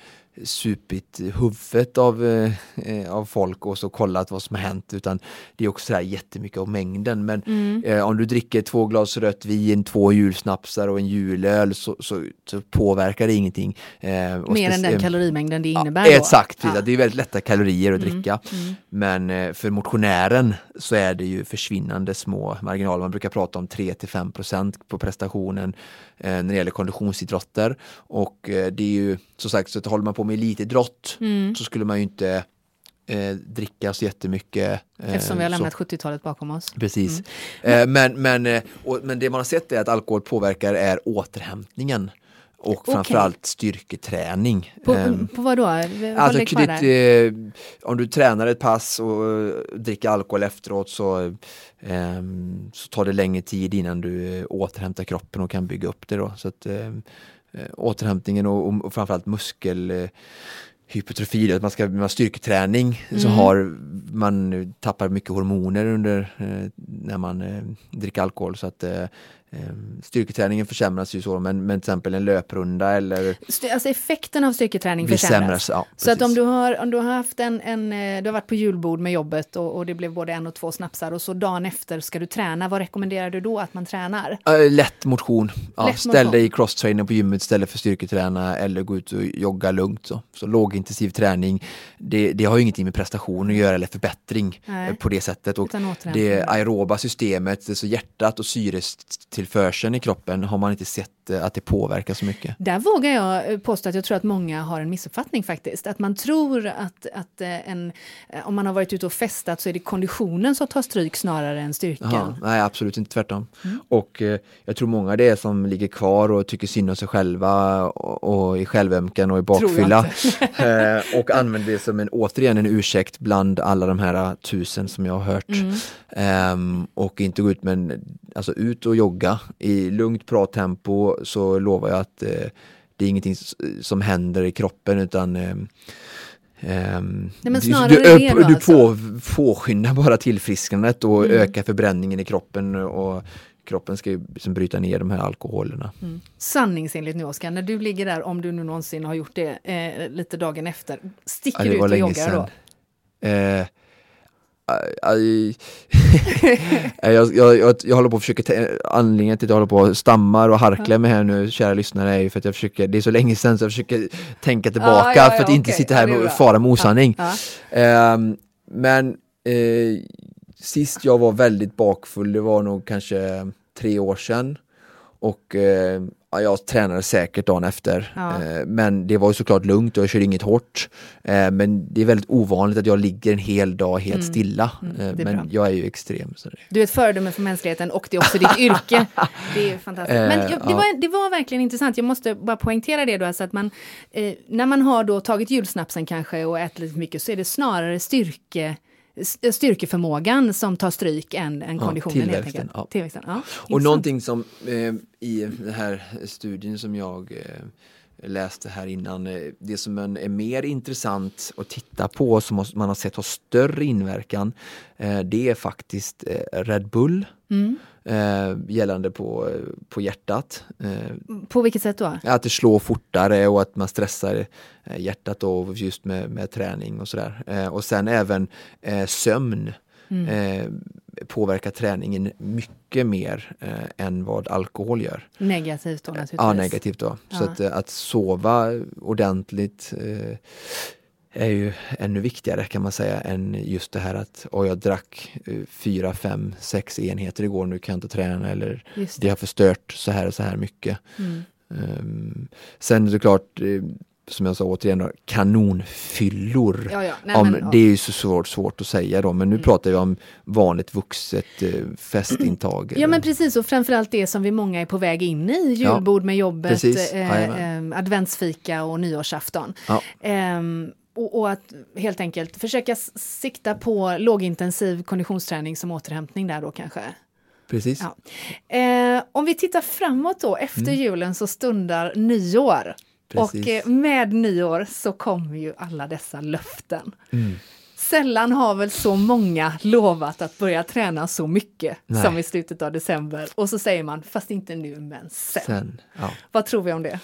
supit huvudet av, eh, eh, av folk och så kollat vad som har hänt utan det är också sådär jättemycket av mängden men Mm. eh, om du dricker två glas rött vin, två julsnapsar och en julöl så, så, så påverkar det ingenting. Eh, Mer än den kalorimängden det innebär Ja, exakt. Ja. det är väldigt lätta kalorier att Mm, dricka. mm. Men eh, för motionären så är det ju försvinnande små marginaler. Man brukar prata om 3-5% på prestationen eh, när det gäller konditionsidrotter. Och det är ju som sagt, så håller man på med elitidrott Mm. så skulle man ju inte eh, dricka så jättemycket. eh, Eftersom vi har lämnat 70-talet bakom oss. Precis. Eh, men, men, eh, och, men det man har sett är att alkohol påverkar är återhämtningen och Okej. framförallt styrketräning. På, Ehm, på vad då? Håll Alltså, ditt, eh, om du tränar ett pass och eh, dricker alkohol efteråt så, ehm, så tar det längre tid innan du eh, återhämtar kroppen och kan bygga upp det. Då. Så att, ehm, eh, återhämtningen och, och, och framförallt muskel hypertrofi, att man ska med styrketräning så Mm. har man tappar mycket hormoner under eh, när man eh, dricker alkohol så att eh, styrketräningen försämras ju så, men, men till exempel en löprunda eller... Alltså effekten av styrketräning försämras? Ja, så att om du har, om du har haft en, en, eh, du har varit på julbord med jobbet och, och, det blev både en och två snapsar och så dagen efter ska du träna, vad rekommenderar du då att man tränar? Lätt motion. Ja, lätt ställ motion. dig i crosstrainer på gymmet istället för styrketräna eller gå ut och jogga lugnt. Så, så lågintensiv träning, det, det har ju ingenting med prestation att göra eller förbättring Nej. eh, på det sättet. Och det aeroba systemet, så hjärtat och syretillförseln i kroppen har man inte sett eh, att det påverkar så mycket. Där vågar jag eh, påstå att jag tror att många har en missuppfattning faktiskt. Att man tror att, att eh, en, eh, om man har varit ute och festat så är det konditionen som tar stryk snarare än styrkan. Jaha, nej, absolut inte tvärtom. Mm. Och eh, jag tror många det är som ligger kvar och tycker synd om sig själva och, och är självömkan och jag bakfylla. eh, och använder det som en, återigen en ursäkt bland alla de här eh, tusen som jag har hört. Mm. Ehm, och inte gå ut men alltså ut och jogga i lugnt bra tempo så lovar jag att eh, det är ingenting som händer i kroppen utan ehm, ehm, Nej, du- du, upp- du alltså. på, påskyndar bara tillfrisknandet och Mm. ökar förbränningen i kroppen och kroppen ska ju liksom bryta ner de här alkoholerna. Sanningsenligt nu Oskar, när du ligger där, om du nu någonsin har gjort det, eh, lite dagen efter, sticker Ja, du ut och joggar då? Eh, jag, jag, jag, jag håller på att försöka, anledningen till att jag håller på och stammar och harklar mig här nu, kära lyssnare, är ju för att jag försöker, det är så länge sedan så jag försöker tänka tillbaka Ah, ja, ja, för att inte okej. sitta här är och fara med osanning. Ja. Ehm, men eh, sist jag var väldigt bakfull, det var nog kanske tre år sedan. Och eh, ja, jag tränade säkert dagen efter. Ja. Eh, men det var ju såklart lugnt och jag körde inget hårt. Eh, men det är väldigt ovanligt att jag ligger en hel dag helt Mm. stilla. Mm, Eh, men bra. jag är ju extrem. Så det. Du är ett föredöme för mänskligheten och det är också ditt yrke. Det är fantastiskt. Men jag, det, ja. var, det var verkligen intressant. Jag måste bara poängtera det då, alltså att man, när man har då tagit julsnapsen kanske och ätit lite mycket så är det snarare styrke styrkeförmågan som tar stryk än, än konditionen. tillväxten, ja. Tillväxten, ja. Och Intressant. någonting som eh, i den här studien som jag eh, läste här innan, eh, det som en, är mer intressant att titta på som man har sett har större inverkan, eh, det är faktiskt eh, Red Bull Mm. Eh, gällande på, på hjärtat. Eh, På vilket sätt då? att det slår fortare och att man stressar eh, hjärtat då just med, med träning och sådär. Eh, och sen även eh, sömn Mm. eh, påverkar träningen mycket mer än vad alkohol gör. Negativt då naturligtvis. Ja, negativt då. Så Ja. att, eh, att sova ordentligt är ju ännu viktigare kan man säga än just det här att oh, jag drack eh, fyra, fem, sex enheter igår, nu kan jag inte träna eller Just det det. har förstört så här och så här mycket. Mm. Um, sen är det klart, eh, som jag sa återigen, då, kanonfyllor. Ja, ja. Nej, om, men, ja. Det är ju så svårt, svårt att säga då, men nu Mm. pratar vi om vanligt vuxet eh, festintag. Ja men precis och framförallt det som vi många är på väg in i, julbord med jobbet, eh, eh, adventsfika och nyårsafton. Ja. Och, och att helt enkelt försöka sikta på lågintensiv konditionsträning som återhämtning där då kanske. Precis. Ja. Eh, om vi tittar framåt då, efter julen så stundar nyår. Mm. Precis. Och eh, med nyår så kommer ju alla dessa löften. Mm. Sällan har väl så många lovat att börja träna så mycket Nej. som i slutet av december. Och så säger man, fast inte nu men sen. Sen, ja. Vad tror vi om det?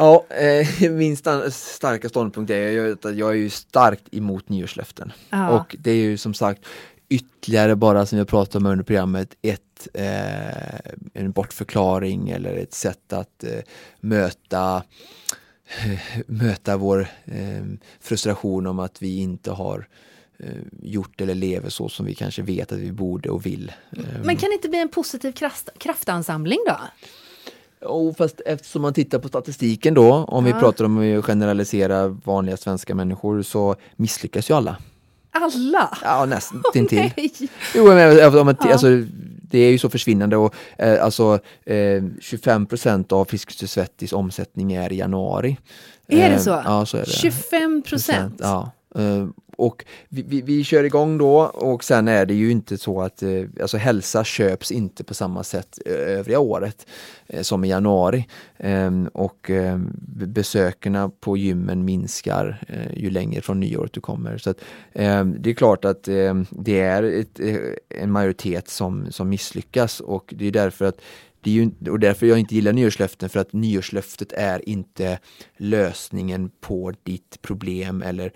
Ja, eh, min sta- starka ståndpunkt är att jag är ju starkt emot nyårslöften. Ja. Och det är ju som sagt ytterligare bara som jag pratade om under programmet, ett, eh, en bortförklaring eller ett sätt att eh, möta möta vår eh, frustration om att vi inte har eh, gjort eller lever så som vi kanske vet att vi borde och vill. Eh, Men kan det inte bli en positiv kraft, kraftansamling då? Oh, fast eftersom man tittar på statistiken då, om vi Ja. pratar om att generalisera vanliga svenska människor så misslyckas ju alla. Alla? Ja, nästan till. Nej. Jo, men, om man, t- Ja. alltså, det är ju så försvinnande och eh, alltså eh, 25% av Friskis och Svettis omsättning är i januari. Är det Eh, så? Ja, så är det. 25 procent? Ja. Och vi, vi, vi kör igång då och sen är det ju inte så att eh, alltså hälsa köps inte på samma sätt eh, övriga året eh, som i januari. Ehm, och eh, på gymmen minskar eh, ju längre från nyåret du kommer. Så att, eh, det är klart att eh, det är ett, eh, en majoritet som, som misslyckas och det är därför att det är ju, och därför jag inte gillar nyårslöften för att nyårslöftet är inte lösningen på ditt problem eller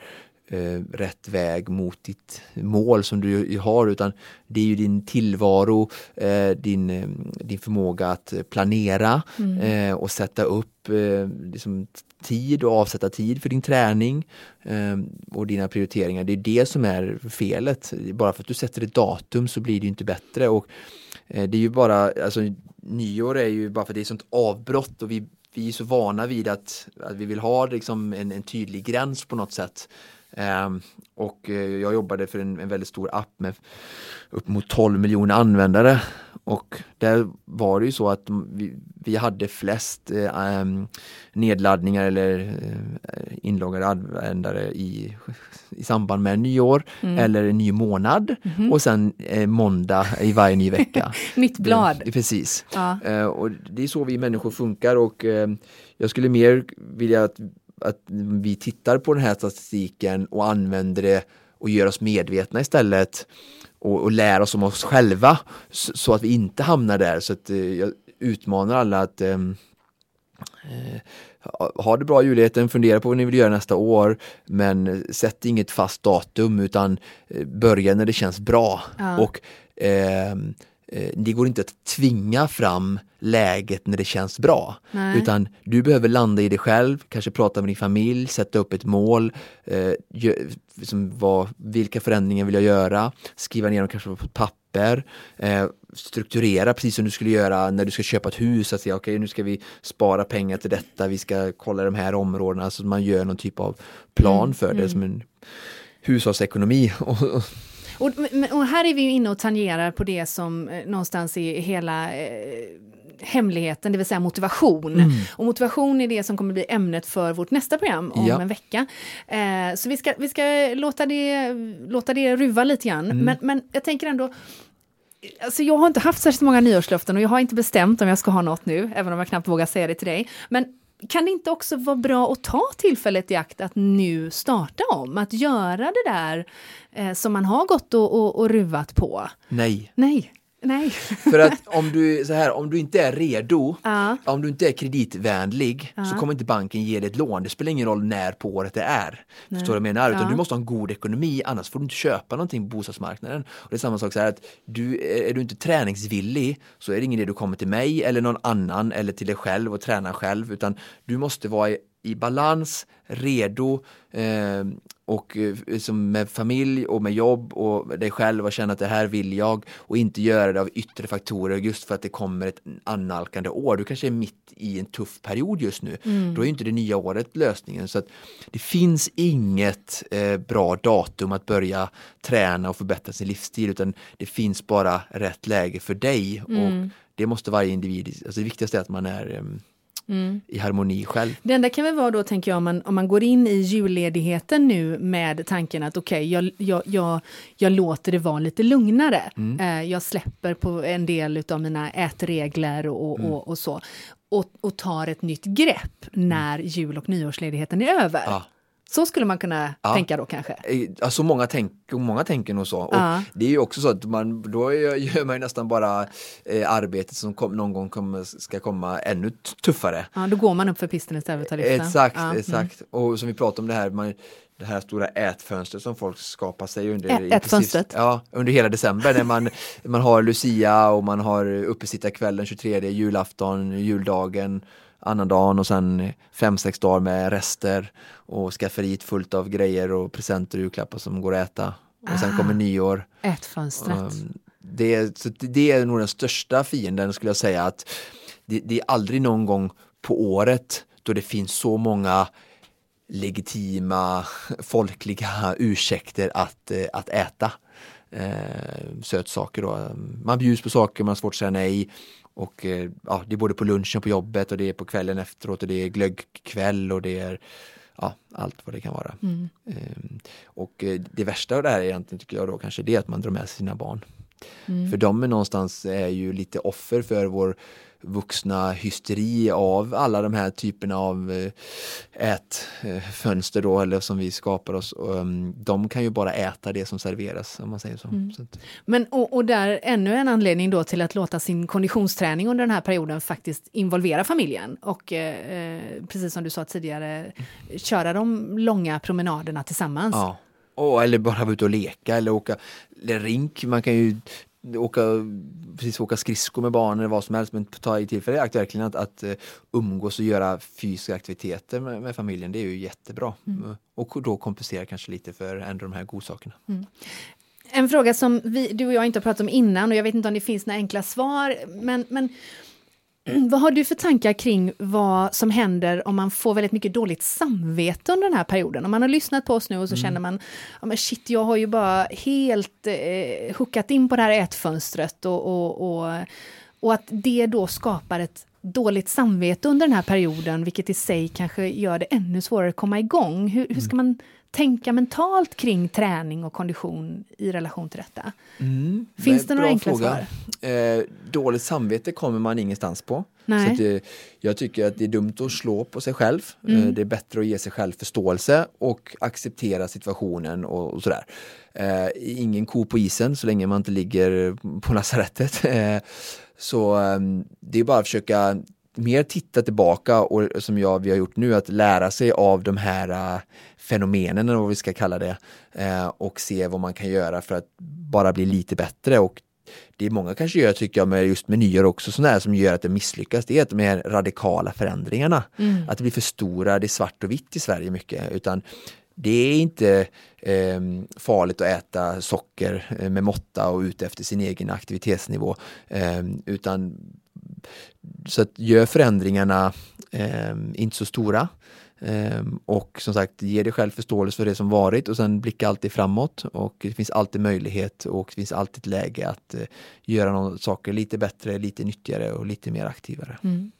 eh, rätt väg mot ditt mål som du har utan det är ju din tillvaro, eh, din, eh, din förmåga att planera mm. eh, och sätta upp eh, liksom tid och avsätta tid för din träning eh, och dina prioriteringar. Det är det som är felet. Bara för att du sätter ett datum så blir det inte bättre. Och eh, det är ju bara, alltså nyår är ju bara för att det är sånt avbrott och vi, vi är så vana vid att, att vi vill ha liksom en, en tydlig gräns på något sätt. Um, och uh, jag jobbade för en, en, väldigt stor app med upp mot 12 miljoner användare och där var det ju så att vi, vi hade flest eh, nedladdningar eller eh, inloggade användare i, i samband med nyår mm. eller en ny månad mm. och sen eh, måndag i varje ny vecka. Nytt blad. Det, precis. Ja. Eh, och det är så vi människor funkar och eh, jag skulle mer vilja att, att vi tittar på den här statistiken och använder det och gör oss medvetna istället och, och lära oss om oss själva så, så, att vi inte hamnar där. Så att, eh, jag utmanar alla att ehm, eh, ha det bra i juligheten, fundera på vad ni vill göra nästa år men sätt inget fast datum utan eh, börja när det känns bra. Ja. Och Eh, det går inte att tvinga fram läget när det känns bra. Nej. Utan du behöver landa i dig själv, kanske prata med din familj, sätta upp ett mål. Eh, liksom vad, vilka förändringar vill jag göra? Skriva ner dem kanske på ett papper. Eh, strukturera precis som du skulle göra när du ska köpa ett hus. Att säga okej okay, nu ska vi spara pengar till detta, vi ska kolla de här områdena. Så man gör någon typ av plan mm, för det mm. som en hushållsekonomi. Och, och, här är vi ju inne och tangerar på det som eh, någonstans är hela eh, hemligheten, det vill säga motivation. Mm. Och motivation är det som kommer bli ämnet för vårt nästa program om ja. en vecka. Eh, så vi ska, vi ska låta, det, låta det ruva lite grann. Mm. Men, men jag tänker ändå, Alltså jag har inte haft särskilt många nyårslöften och jag har inte bestämt om jag ska ha något nu, även om jag knappt vågar säga det till dig. Men kan det inte också vara bra att ta tillfället i akt att nu starta om? Att göra det där eh, som man har gått och, och, och ruvat på? Nej. Nej. Nej. För att om du, så här, om du inte är redo, ja. om du inte är kreditvänlig ja. så kommer inte banken ge dig ett lån. Det spelar ingen roll när på året det är. Nej. Förstår du vad jag menar? Utan ja. du måste ha en god ekonomi annars får du inte köpa någonting på bostadsmarknaden. Och det är samma sak så här att du, är du inte träningsvillig så är det ingen idé du kommer till mig eller någon annan eller till dig själv och träna själv utan du måste vara i, balans, redo eh, och eh, med familj och med jobb och dig själv och känna att det här vill jag och inte göra det av yttre faktorer just för att det kommer ett annalkande år. Du kanske är mitt i en tuff period just nu. Mm. Då är inte det nya året lösningen. Så att Det finns inget eh, bra datum att börja träna och förbättra sin livsstil utan det finns bara rätt läge för dig mm. och det måste varje individ, alltså det viktigaste är att man är eh, mm. i harmoni själv. Det enda kan väl vara då, tänker jag, om man, om man går in i julledigheten nu med tanken att okej, okay, jag, jag, jag, jag, låter det vara lite lugnare. Mm. Eh, jag släpper på en del av mina ätregler och, mm. och, och så. Och, och, tar ett nytt grepp när jul och nyårsledigheten är över. Ja. Så skulle man kunna ja. tänka då kanske? Alltså många, tänk, många tänker nog så. Och ja. Det är ju också så att man, då gör man nästan bara eh, arbetet som kom, någon gång kommer, ska komma ännu tuffare. Ja, då går man upp för pisten istället för att lyfta. Exakt, ja. exakt. Mm. Och som vi pratade om det här, man, det här stora ätfönstret som folk skapar sig under, ätfönstret? Ja, under hela december när man, man har Lucia och man har uppesittarkvällen 23, julafton, juldagen annandagen och sen fem, sex dagar med rester och skafferiet fullt av grejer och presenter och julklappar som går att äta. Och sen ah, kommer nyår. Ätfönstret. Um, det, så det är nog den största fienden skulle jag säga att det, det, är aldrig någon gång på året då det finns så många legitima folkliga ursäkter att, eh, att äta eh, sötsaker. Då. Man bjuds på saker, man har svårt att säga nej och eh, ja, det är både på lunchen på jobbet och det är på kvällen efteråt och det är glöggkväll och det är ja, allt vad det kan vara. Mm. Ehm, och eh, det värsta av det här egentligen tycker jag då kanske det är att man drar med sig sina barn Mm. För de är någonstans är ju lite offer för vår vuxna hysteri av alla de här typerna av eh, ätfönster då eller som vi skapar oss. Ehm, de kan ju bara äta det som serveras om man säger så. Mm. så Men och, och, där ännu en anledning då till att låta sin konditionsträning under den här perioden faktiskt involvera familjen och eh, precis som du sa tidigare köra de långa promenaderna tillsammans. Ja. Oh, eller bara vara ute och leka eller åka eller rink. Man kan ju åka, precis åka skridskor med barnen eller vad som helst men ta i tillfället akt verkligen att, att uh, umgås och göra fysiska aktiviteter med, med familjen. Det är ju jättebra. Mm. Och då kompensera kanske lite för ändå de här godsakerna. Mm. En fråga som vi, du och jag inte har pratat om innan och jag vet inte om det finns några enkla svar men, men vad har du för tankar kring vad som händer om man får väldigt mycket dåligt samvete under den här perioden? Om man har lyssnat på oss nu och så mm. känner man, ja men shit, jag har ju bara helt eh, hookat in på det här ätfönstret och, och, och, och att det då skapar ett dåligt samvete under den här perioden, vilket i sig kanske gör det ännu svårare att komma igång. Hur, hur ska man tänka mentalt kring träning och kondition i relation till detta? Mm, Finns det några enkla fråga. svar? Eh, dåligt samvete kommer man ingenstans på. Nej. Så eh, jag tycker att det är dumt att slå på sig själv. Eh, mm. Eh, det är bättre att ge sig själv förståelse och acceptera situationen och, och sådär. Eh, ingen ko på isen så länge man inte ligger på lasarettet. Eh, så ehm, det är bara att försöka mer titta tillbaka och som jag, vi har gjort nu, att lära sig av de här uh, fenomenen, eller vad vi ska kalla det, uh, och se vad man kan göra för att bara bli lite bättre. Och det många kanske gör, tycker jag, med just menyer också, sådana som gör att det misslyckas, det är de här radikala förändringarna. Mm. Att det blir för stora, det är svart och vitt i Sverige mycket, utan det är inte eh, farligt att äta socker eh, med måtta och ut efter sin egen aktivitetsnivå. Eh, utan så att gör förändringarna eh, inte så stora eh, och som sagt ge dig själv förståelse för det som varit och sen blicka alltid framåt och det finns alltid möjlighet och det finns alltid ett läge att eh, göra någon saker lite bättre, lite nyttigare och lite mer aktivare. Mm.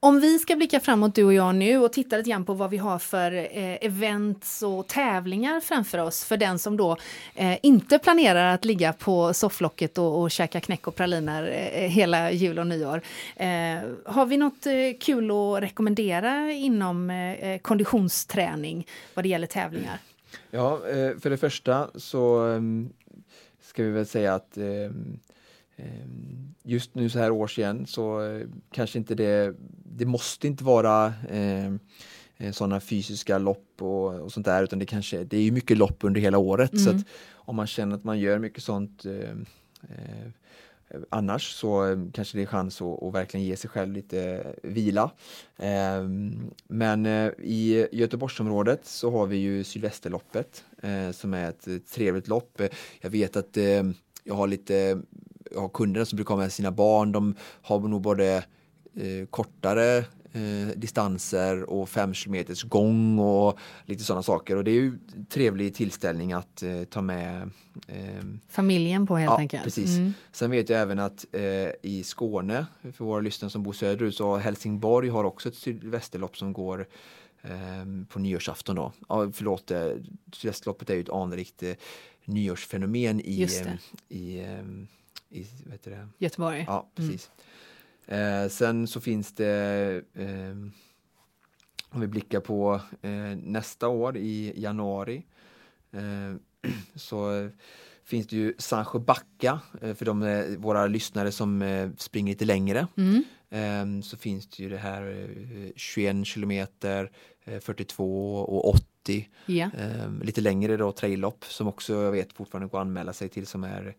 Om vi ska blicka framåt du och jag nu och titta lite grann på vad vi har för eh, events och tävlingar framför oss för den som då eh, inte planerar att ligga på sofflocket och, och käka knäck och praliner eh, hela jul och nyår. Eh, har vi något eh, kul att rekommendera inom eh, eh konditionsträning vad det gäller tävlingar? Ja, eh, för det första så ehm, ska vi väl säga att ehm, just nu så här års igen så kanske inte det det måste inte vara eh, eh, sådana fysiska lopp och, och, sånt där utan det kanske det är ju mycket lopp under hela året mm. så att om man känner att man gör mycket sånt eh, eh, Annars så eh, kanske det är chans att, att, verkligen ge sig själv lite vila. Eh, men i Göteborgsområdet så har vi ju Sylvesterloppet som är ett trevligt lopp. Jag vet att jag har lite har kunder som brukar ha med sina barn. De har nog både eh, kortare eh, distanser och fem kilometers gång och lite sådana saker. Och det är ju trevlig tillställning att eh, ta med eh, familjen på helt ja, enkelt. Precis. Mm. Sen vet jag även att eh, i Skåne, för våra lyssnare som bor söderut, så Helsingborg har också ett sydvästerlopp som går ehm, på nyårsafton då. Ja, förlåt, eh, Sydvästerloppet är ju ett anrikt nyårsfenomen i, i, ehm, i, vet det? Göteborg. Ja, precis. Mm. Eh, sen så finns det, eh, om vi blickar på eh, nästa år i januari, eh, så finns det ju Sancho Backa eh, för de våra lyssnare som springer lite längre. Mm. så finns det ju det här 21 kilometer, 42 och 80. Yeah. lite längre då traillopp som också jag vet fortfarande går att anmäla sig till som är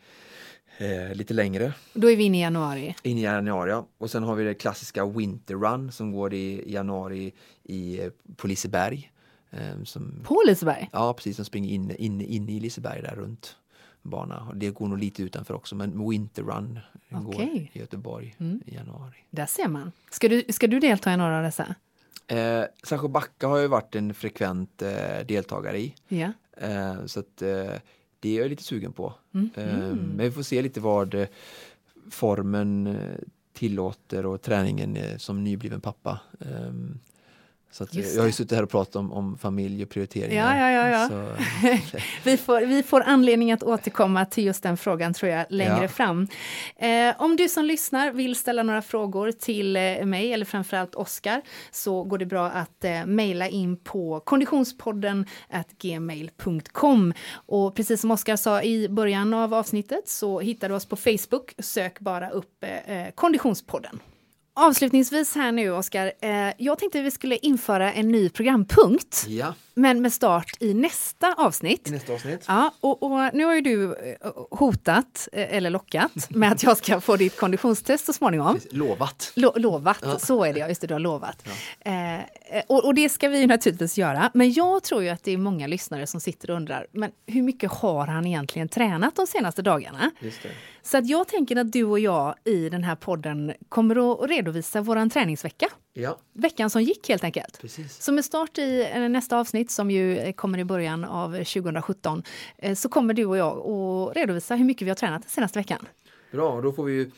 eh, lite längre. Då är vi inne i januari? In i januari, ja. Och sen har vi det klassiska Winter Run som går i januari i, eh, på Liseberg. Eh, som, på Liseberg? Ja, precis. Som springer in, in, in i Liseberg där runt bana. Det går nog lite utanför också, men Winter Run okay. går i Göteborg mm. i januari. Där ser man. Ska du, ska du delta i några av dessa? Eh, Sancho Backa har jag varit en frekvent eh, deltagare i. Ja. Eh, så att eh, det är jag lite sugen på. Mm. Mm. Men vi får se lite vad eh, formen eh, tillåter och träningen som nybliven pappa. Så jag har ju suttit här och pratat om, om familj och prioriteringar. Ja, ja, ja, ja. Vi får, vi får anledning att återkomma till just den frågan tror jag längre Ja. fram. Eh, om du som lyssnar vill ställa några frågor till eh, mig eller framförallt Oskar så går det bra att eh, mejla in på konditionspodden gmail.com. Och precis som Oskar sa i början av avsnittet så hittar du oss på Facebook. Sök bara upp eh, eh, Konditionspodden. Avslutningsvis här nu, Oskar. Eh, jag tänkte vi skulle införa en ny programpunkt, ja, men med start i nästa avsnitt. i nästa avsnitt. Ja, och, och nu har ju du eh, hotat, eh, eller lockat, med att jag ska få ditt konditionstest så småningom. Precis, Lovat. Lo, lovat, Ja. så är det, ja, just det, du har lovat. Eh, eh, och, och det ska vi naturligtvis göra, men jag tror ju att det är många lyssnare som sitter och undrar, men hur mycket har han egentligen tränat de senaste dagarna? Så att jag tänker att du och jag i den här podden kommer att redovisa våran träningsvecka. Ja, Veckan som gick helt enkelt. precis. Så med start i eh, nästa avsnitt som ju eh, kommer i början av 2017 eh, så kommer du och jag att redovisa hur mycket vi har tränat den senaste veckan. Bra, då får vi ju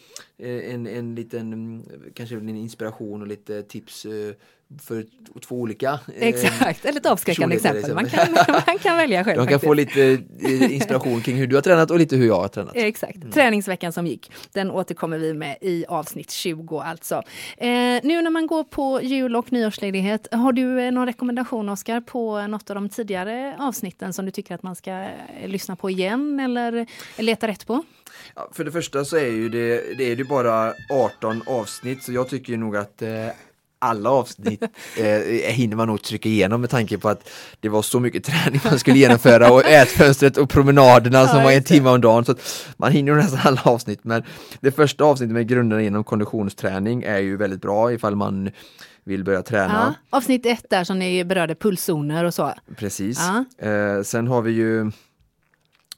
en, en liten, mm, kanske en inspiration och lite tips för två olika. eh, Exakt, eller ett avskräckande exempel. Man kan, man kan välja själv. De kan faktiskt. få lite eh, inspiration kring hur du har tränat och lite hur jag har tränat. Exakt, träningsveckan som gick. Den återkommer vi med i avsnitt 20 alltså. Eh, nu när man går på jul och nyårsledighet, har du eh, någon rekommendation Oskar på något av de tidigare avsnitten som du tycker att man ska lyssna på igen eller leta rätt på? Ja, för det första så är ju det, det är ju bara 18 avsnitt så jag tycker nog att eh, alla avsnitt eh, hinner man nog trycka igenom med tanke på att det var så mycket träning man skulle genomföra och ätfönstret och promenaderna som Ja, var en timme om dagen. Så man hinner nästan alla avsnitt men det första avsnittet med grunderna inom konditionsträning är ju väldigt bra ifall man vill börja träna. Ja, avsnitt ett där som ni berörde pulszoner och så. Precis. Ja. Eh, sen har vi ju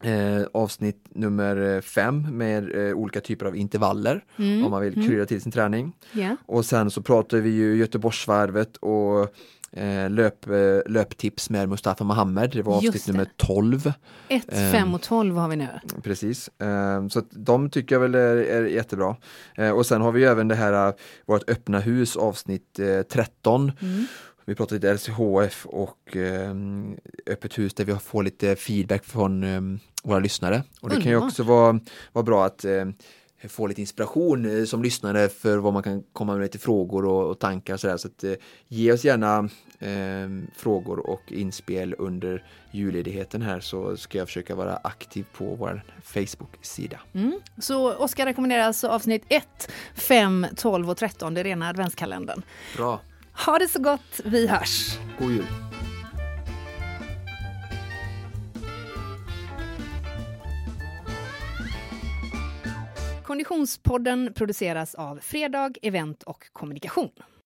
eh, avsnitt nummer fem med eh, olika typer av intervaller Mm. om man vill krydda till sin träning. Ja. Och sen så pratar vi ju Göteborgsvarvet och eh, löp, eh, löptips med Mustafa Mohamed. Det var avsnitt det. nummer 12. 1, Ehm. 5 och 12 har vi nu. Precis, eh, så att de tycker jag väl är, är jättebra. Eh, och sen har vi även det här eh, vårt öppna hus avsnitt eh, 13. Mm. Vi pratar lite LCHF och eh, öppet hus där vi får lite feedback från eh, våra lyssnare. Och det kan ju också vara, vara bra att eh, få lite inspiration eh, som lyssnare för vad man kan komma med lite frågor och, och tankar och sådär. Så att, eh, ge oss gärna frågor och inspel under julledigheten här så ska jag försöka vara aktiv på vår Facebook-sida. Mm. Så Oskar rekommenderar alltså avsnitt 1, 5, 12 och 13, det rena adventskalendern. Bra, Ha det så gott, vi hörs! god jul! Konditionspodden produceras av Fredag Event och Kommunikation.